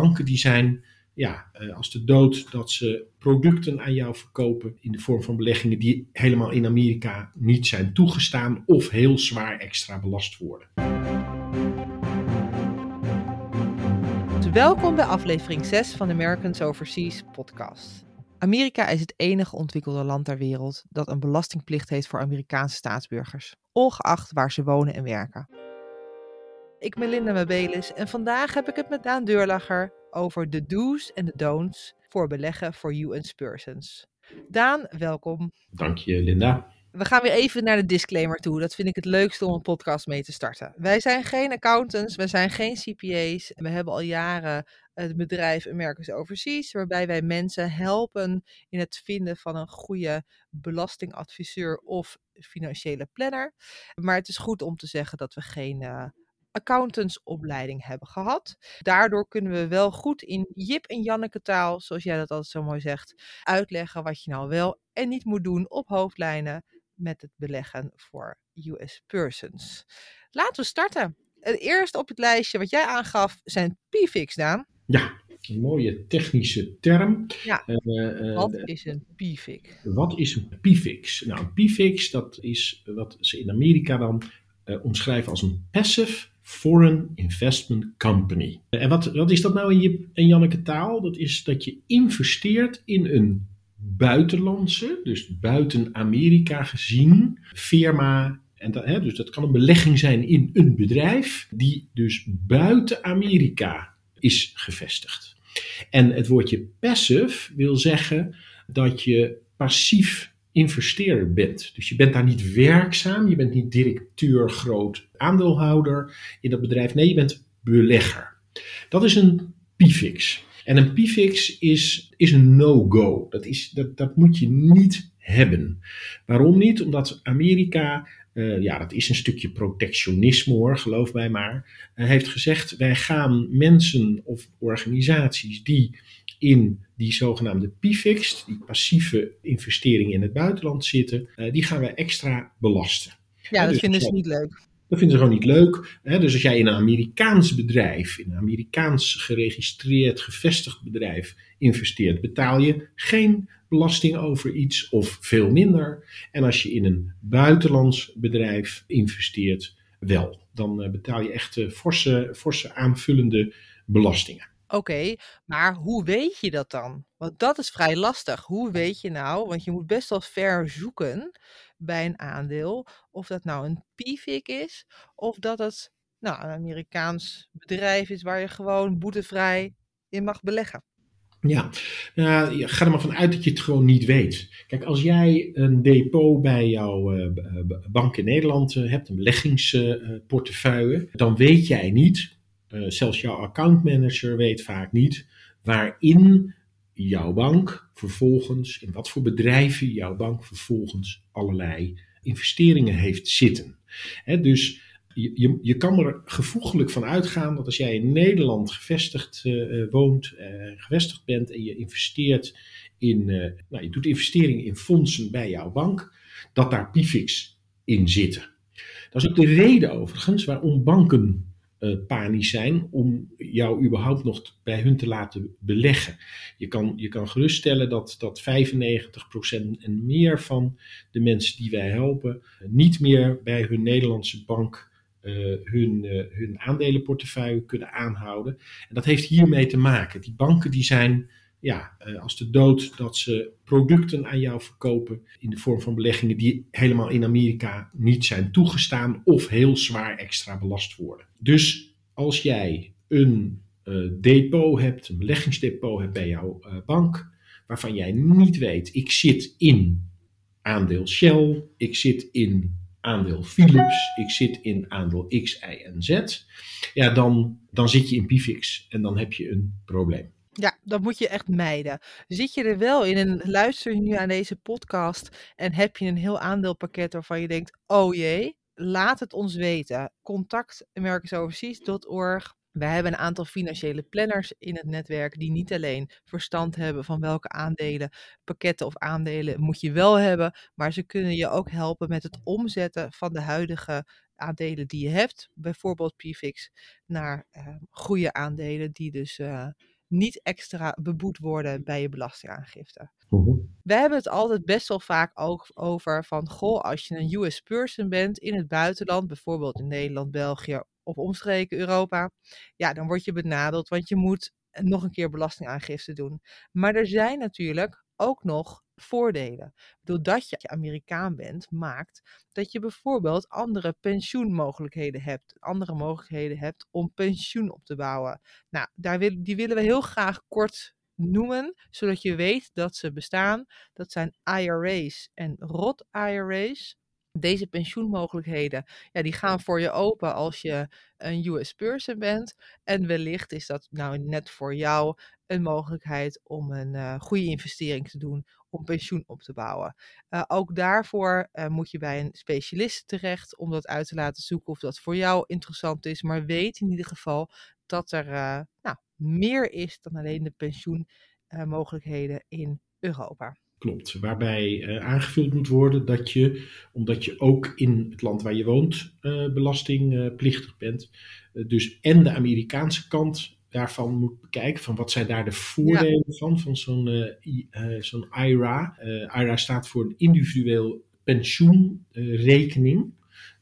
banken die zijn ja, eh, als de dood dat ze producten aan jou verkopen in de vorm van beleggingen die helemaal in Amerika niet zijn toegestaan of heel zwaar extra belast worden. Welkom bij aflevering 6 van de Americans Overseas podcast. Amerika is het enige ontwikkelde land ter wereld dat een belastingplicht heeft voor Amerikaanse staatsburgers, ongeacht waar ze wonen en werken. Ik ben Linda Mabelis en vandaag heb ik het met Daan Deurlager over de do's en de don'ts voor beleggen voor US persons. Daan, welkom. Dank je, Linda. We gaan weer even naar de disclaimer toe. Dat vind ik het leukste om een podcast mee te starten. Wij zijn geen accountants, wij zijn geen CPA's. We hebben al jaren het bedrijf Americans Overseas, waarbij wij mensen helpen in het vinden van een goede belastingadviseur of financiële planner. Maar het is goed om te zeggen dat we geen uh, accountantsopleiding hebben gehad. Daardoor kunnen we wel goed in Jip en Janneke taal, zoals jij dat altijd zo mooi zegt, uitleggen wat je nou wel en niet moet doen op hoofdlijnen met het beleggen voor US persons. Laten we starten. Het eerste op het lijstje wat jij aangaf zijn PFIX, Daan. Ja, een mooie technische term. Ja. Uh, wat is een PFIX? Wat is een PFIX? Nou, een PFIX dat is wat ze in Amerika dan uh, omschrijven als een passive Foreign Investment Company. En wat, wat is dat nou in, je, Janneke taal? Dat is dat je investeert in een buitenlandse, dus buiten Amerika gezien, firma. En dat, hè, dus dat kan een belegging zijn in een bedrijf die dus buiten Amerika is gevestigd. En het woordje passive wil zeggen dat je passief investeerder bent. Dus je bent daar niet werkzaam, je bent niet directeur, groot aandeelhouder in dat bedrijf. Nee, je bent belegger. Dat is een PFIX. En een PFIX is, is een no-go. Dat, is, dat, dat moet je niet hebben. Waarom niet? Omdat Amerika, uh, ja, dat is een stukje protectionisme hoor, geloof mij maar, uh, heeft gezegd: wij gaan mensen of organisaties die in die zogenaamde PFIX, die passieve investeringen in het buitenland zitten, uh, die gaan wij extra belasten. Ja, dat dus vinden ze niet leuk. Dat vinden ze gewoon niet leuk. Hè? Dus als jij in een Amerikaans bedrijf, in een Amerikaans geregistreerd, gevestigd bedrijf investeert, betaal je geen belasting over iets of veel minder. En als je in een buitenlands bedrijf investeert, wel. Dan uh, betaal je echt forse, forse aanvullende belastingen. Oké, maar hoe weet je dat dan? Want dat is vrij lastig. Hoe weet je nou, want je moet best wel ver zoeken bij een aandeel, of dat nou een PFIC is, of dat het nou, een Amerikaans bedrijf is waar je gewoon boetevrij in mag beleggen. Ja, ga er maar vanuit dat je het gewoon niet weet. Kijk, als jij een depot bij jouw uh, bank in Nederland uh, hebt, een beleggingsportefeuille, dan weet jij niet, zelfs jouw accountmanager weet vaak niet, waarin jouw bank vervolgens, in wat voor bedrijven jouw bank vervolgens allerlei investeringen heeft zitten. dus je, je, je, kan er gevoeglijk van uitgaan dat als jij in Nederland gevestigd uh, woont, uh, gevestigd bent en je investeert in, nou, je doet investeringen in fondsen bij jouw bank, dat daar PIFIX in zitten. Dat is ook de reden overigens waarom banken uh, panisch zijn om jou überhaupt nog bij hun te laten beleggen. Je kan, je kan geruststellen dat, dat 95% en meer van de mensen die wij helpen niet meer bij hun Nederlandse bank uh, hun, hun aandelenportefeuille kunnen aanhouden. En dat heeft hiermee te maken. Die banken die zijn ja, uh, als de dood dat ze producten aan jou verkopen in de vorm van beleggingen die helemaal in Amerika niet zijn toegestaan of heel zwaar extra belast worden. Dus als jij een uh, depot hebt, een beleggingsdepot hebt bij jouw uh, bank, waarvan jij niet weet, ik zit in aandeel Shell, ik zit in aandeel Philips, ik zit in aandeel X, Y en Z, ja, dan, dan zit je in PIFIX en dan heb je een probleem. Ja, dat moet je echt mijden. Zit je er wel in en luister je nu aan deze podcast en heb je een heel aandeelpakket waarvan je denkt, oh jee, laat het ons weten. Contact americansoverseas.org. We hebben een aantal financiële planners in het netwerk die niet alleen verstand hebben van welke aandelen, pakketten of aandelen moet je wel hebben, maar ze kunnen je ook helpen met het omzetten van de huidige aandelen die je hebt, bijvoorbeeld PFIX, naar uh, goede aandelen die dus uh, niet extra beboet worden bij je belastingaangifte. Mhm. We hebben het altijd best wel vaak ook over van, goh, als je een US person bent in het buitenland, bijvoorbeeld in Nederland, België of omstreken Europa, ja, dan word je benadeeld, want je moet nog een keer belastingaangifte doen. Maar er zijn natuurlijk ook nog voordelen. Doordat je Amerikaan bent, maakt dat je bijvoorbeeld andere pensioenmogelijkheden hebt. Andere mogelijkheden hebt om pensioen op te bouwen. Nou, daar die willen we heel graag kort noemen, zodat je weet dat ze bestaan. Dat zijn IRA's en Roth IRA's. Deze pensioenmogelijkheden, ja, die gaan voor je open als je een US person bent. En wellicht is dat nou net voor jou een mogelijkheid om een uh, goede investering te doen om pensioen op te bouwen. Uh, ook daarvoor uh, moet je bij een specialist terecht om dat uit te laten zoeken of dat voor jou interessant is. Maar weet in ieder geval dat er nou, meer is dan alleen de pensioenmogelijkheden in Europa. Klopt, waarbij uh, aangevuld moet worden dat je, omdat je ook in het land waar je woont uh, belastingplichtig bent, dus en de Amerikaanse kant daarvan moet bekijken van wat zijn daar de voordelen ja. van, van zo'n zo'n IRA. IRA staat voor een individueel pensioenrekening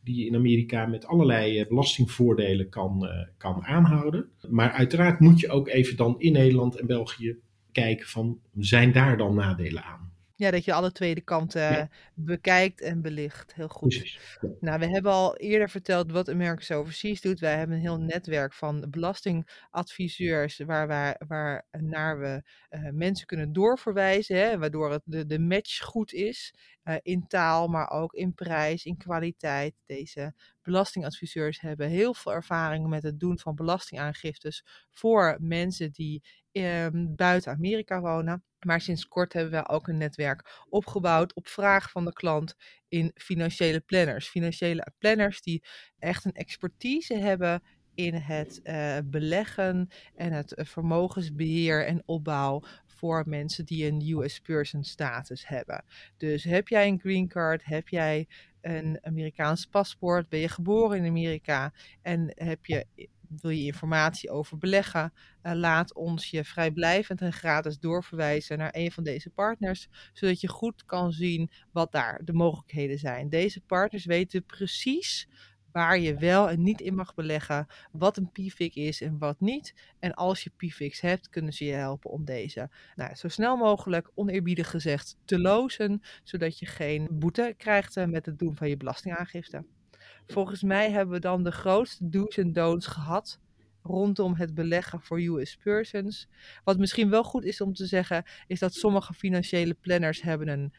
die je in Amerika met allerlei belastingvoordelen kan, kan aanhouden. Maar uiteraard moet je ook even dan in Nederland en België kijken van zijn daar dan nadelen aan. Ja, dat je alle twee de kanten ja. bekijkt en belicht. Heel goed. Precies. Ja. Nou, we hebben al eerder verteld wat Americas Overseas doet. Wij hebben een heel netwerk van belastingadviseurs waar, waar, waar naar we uh, mensen kunnen doorverwijzen, hè, waardoor het de, de match goed is. Uh, in taal, maar ook in prijs, in kwaliteit. Deze belastingadviseurs hebben heel veel ervaring met het doen van belastingaangiftes voor mensen die uh, buiten Amerika wonen. Maar sinds kort hebben we ook een netwerk opgebouwd op vraag van de klant in financiële planners. Financiële planners die echt een expertise hebben in het uh, beleggen en het uh, vermogensbeheer en opbouw voor mensen die een US person status hebben. Dus heb jij een green card, heb jij een Amerikaans paspoort, ben je geboren in Amerika en heb je wil je informatie over beleggen, uh, laat ons je vrijblijvend en gratis doorverwijzen naar een van deze partners, zodat je goed kan zien wat daar de mogelijkheden zijn. Deze partners weten precies waar je wel en niet in mag beleggen, wat een PFIC is en wat niet. En als je PFICs hebt, kunnen ze je helpen om deze nou, zo snel mogelijk, oneerbiedig gezegd, te lozen, zodat je geen boete krijgt met het doen van je belastingaangifte. Volgens mij hebben we dan de grootste do's en don'ts gehad rondom het beleggen voor US persons. Wat misschien wel goed is om te zeggen, is dat sommige financiële planners hebben een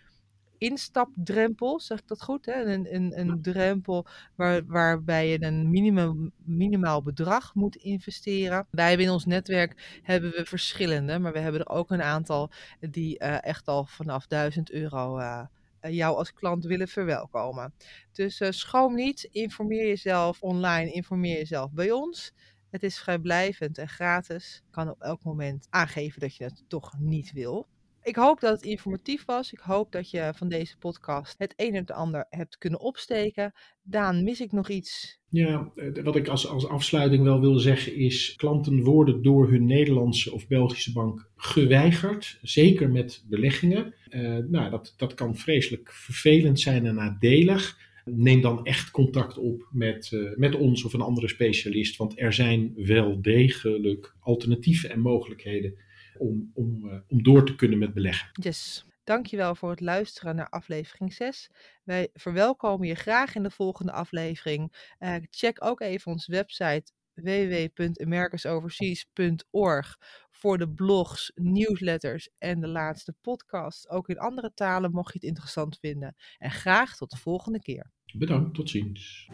instapdrempel, zeg ik dat goed? Hè? Een, een, een drempel waar, waarbij je een minimum, minimaal bedrag moet investeren. Wij hebben in ons netwerk hebben we verschillende, maar we hebben er ook een aantal die uh, echt al vanaf 1000 euro uh, jou als klant willen verwelkomen. Dus uh, schroom niet, informeer jezelf online, informeer jezelf bij ons. Het is vrijblijvend en gratis. Kan op elk moment aangeven dat je het toch niet wil. Ik hoop dat het informatief was. Ik hoop dat je van deze podcast het een en het ander hebt kunnen opsteken. Daan, mis ik nog iets? Ja, wat ik als, als afsluiting wel wil zeggen is: klanten worden door hun Nederlandse of Belgische bank geweigerd. Zeker met beleggingen. Uh, nou, dat, dat kan vreselijk vervelend zijn en nadelig. Neem dan echt contact op met, uh, met ons of een andere specialist. Want er zijn wel degelijk alternatieven en mogelijkheden om, om, uh, om door te kunnen met beleggen. Yes. Dankjewel voor het luisteren naar aflevering 6. Wij verwelkomen je graag in de volgende aflevering. Uh, check ook even onze website www.americasoverseas.org voor de blogs, newsletters en de laatste podcast. Ook in andere talen mocht je het interessant vinden. En graag tot de volgende keer. Bedankt, tot ziens.